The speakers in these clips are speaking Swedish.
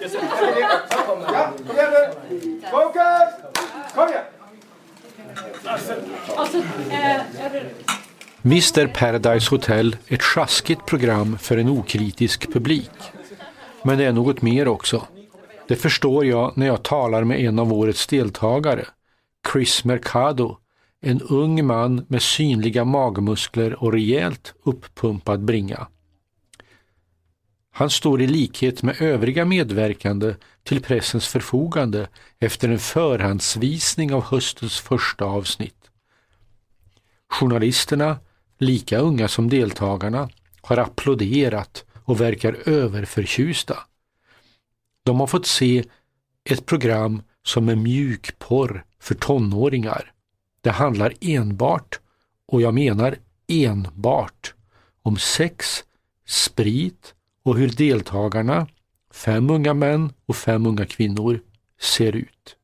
Ja, kom igen nu! Fokus! Kom igen! Visst är Paradise Hotel ett sjaskigt program för en okritisk publik. Men det är något mer också. Det förstår jag när jag talar med en av årets deltagare, Chris Mercado, en ung man med synliga magmuskler och rejält uppumpad bringa. Han står i likhet med övriga medverkande till pressens förfogande efter en förhandsvisning av höstens första avsnitt. Journalisterna, lika unga som deltagarna, har applåderat och verkar överförtjusta. De har fått se ett program som är mjukporr för tonåringar. Det handlar enbart, och jag menar enbart, om sex, sprit och hur deltagarna, fem unga män och fem unga kvinnor, ser ut.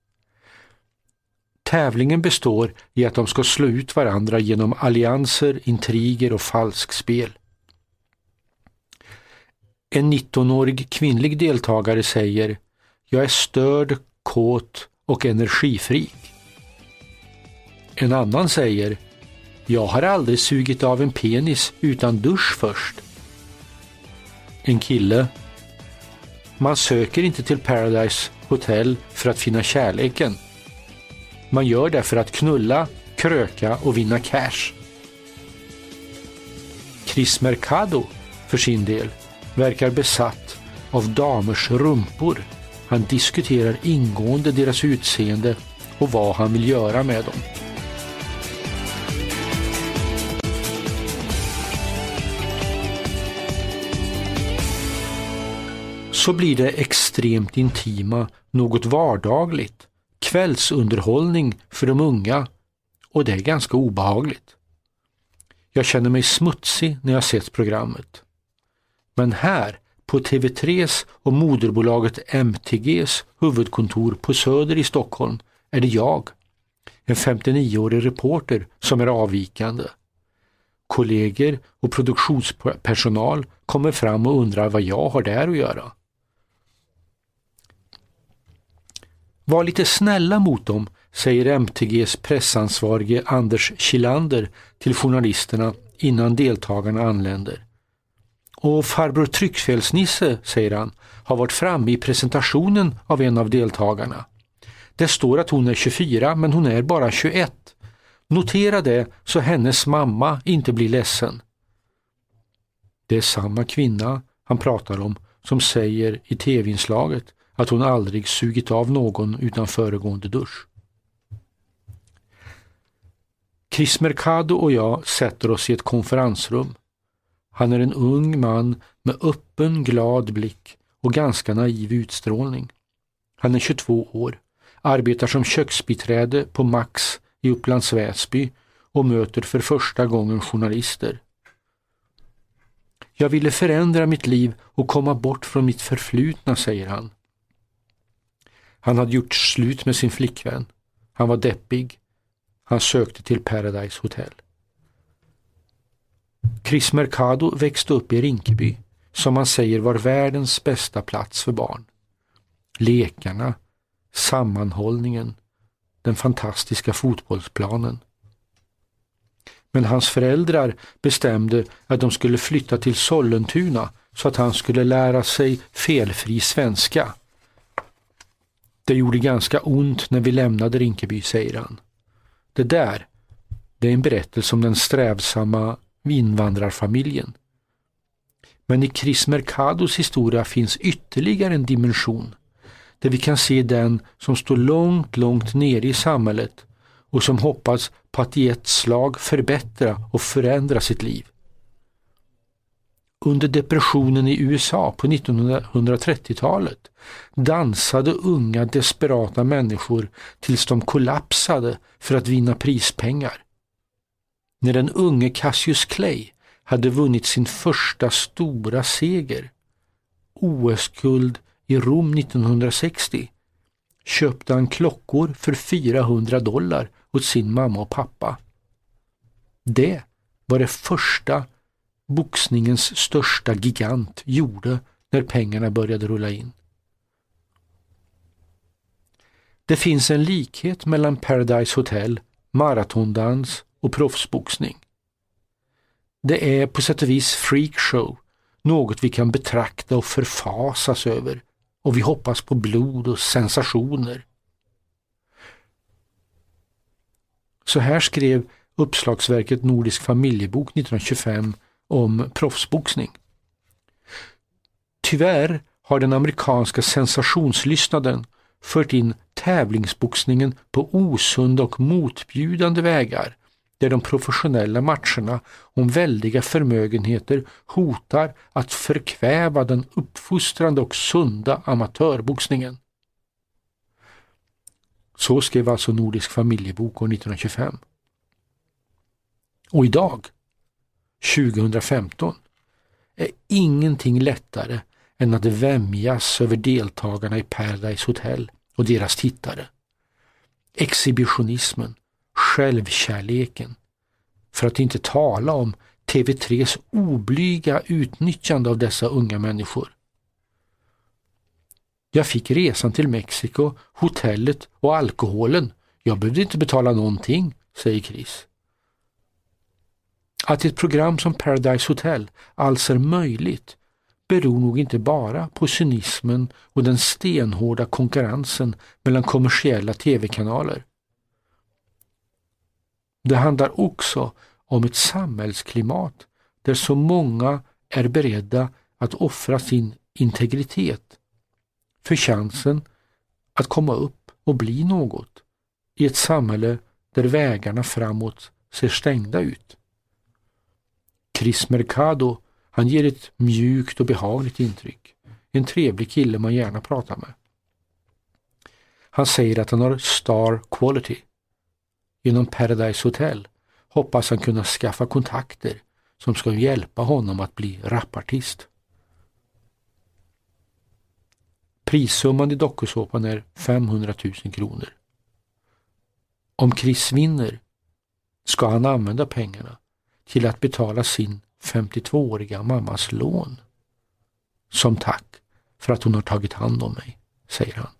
Tävlingen består i att de ska slå ut varandra genom allianser, intriger och falskspel. En 19-årig kvinnlig deltagare säger Jag är störd, kåt och energifri”. En annan säger Jag har aldrig sugit av en penis utan dusch först. En kille Man söker inte till Paradise Hotel för att finna kärleken. Man gör det för att knulla, kröka och vinna cash. Chris Mercado, för sin del, verkar besatt av damers rumpor. Han diskuterar ingående deras utseende och vad han vill göra med dem. Så blir det extremt intima, något vardagligt, kvällsunderhållning för de unga och det är ganska obehagligt. Jag känner mig smutsig när jag sett programmet. Men här, på TV3s och moderbolaget MTGs huvudkontor på Söder i Stockholm, är det jag, en 59-årig reporter, som är avvikande. Kollegor och produktionspersonal kommer fram och undrar vad jag har där att göra. Var lite snälla mot dem, säger MTGs pressansvarige Anders Kilander till journalisterna innan deltagarna anländer. Och farbror Tryckfelsnisse, säger han, har varit framme i presentationen av en av deltagarna. Det står att hon är 24 men hon är bara 21. Notera det så hennes mamma inte blir ledsen. Det är samma kvinna han pratar om som säger i tv-inslaget att hon aldrig sugit av någon utan föregående dusch. Chris Mercado och jag sätter oss i ett konferensrum. Han är en ung man med öppen, glad blick och ganska naiv utstrålning. Han är 22 år, arbetar som köksbiträde på Max i Upplands Väsby och möter för första gången journalister. Jag ville förändra mitt liv och komma bort från mitt förflutna, säger han. Han hade gjort slut med sin flickvän. Han var deppig. Han sökte till Paradise Hotel. Chris Mercado växte upp i Rinkeby, som man säger var världens bästa plats för barn. Lekarna, sammanhållningen, den fantastiska fotbollsplanen. Men hans föräldrar bestämde att de skulle flytta till Sollentuna så att han skulle lära sig felfri svenska. Det gjorde ganska ont när vi lämnade Rinkeby, säger han. Det där, det är en berättelse om den strävsamma invandrarfamiljen. Men i Chris Mercados historia finns ytterligare en dimension där vi kan se den som står långt, långt nere i samhället och som hoppas på att i ett slag förbättra och förändra sitt liv. Under depressionen i USA på 1930-talet dansade unga desperata människor tills de kollapsade för att vinna prispengar. När den unge Cassius Clay hade vunnit sin första stora seger, OS-guld i Rom 1960, köpte han klockor för 400 dollar åt sin mamma och pappa. Det var det första boxningens största gigant gjorde när pengarna började rulla in. Det finns en likhet mellan Paradise Hotel, maratondans och proffsboxning. Det är på sätt och vis freakshow, något vi kan betrakta och förfasas över och vi hoppas på blod och sensationer. Så här skrev uppslagsverket Nordisk familjebok 1925 om proffsboxning. Tyvärr har den amerikanska sensationslystnaden fört in tävlingsboxningen på osunda och motbjudande vägar där de professionella matcherna om väldiga förmögenheter hotar att förkväva den uppfostrande och sunda amatörboxningen. Så skrev alltså Nordisk familjebok år 1925. Och idag, 2015, är ingenting lättare än att vämjas över deltagarna i Paradise Hotel och deras tittare. Exhibitionismen, självkärleken, för att inte tala om TV3s oblyga utnyttjande av dessa unga människor. Jag fick resan till Mexiko, hotellet och alkoholen. Jag behövde inte betala någonting, säger Chris. Att ett program som Paradise Hotel alls är möjligt beror nog inte bara på cynismen och den stenhårda konkurrensen mellan kommersiella tv-kanaler. Det handlar också om ett samhällsklimat där så många är beredda att offra sin integritet för chansen att komma upp och bli något i ett samhälle där vägarna framåt ser stängda ut. Chris Mercado, han ger ett mjukt och behagligt intryck. En trevlig kille man gärna pratar med. Han säger att han har star quality. Genom Paradise Hotel hoppas han kunna skaffa kontakter som ska hjälpa honom att bli rapartist. Prissumman i dokusåpan är 500 000 kronor. Om Chris vinner ska han använda pengarna till att betala sin 52-åriga mammas lån. Som tack för att hon har tagit hand om mig, säger han.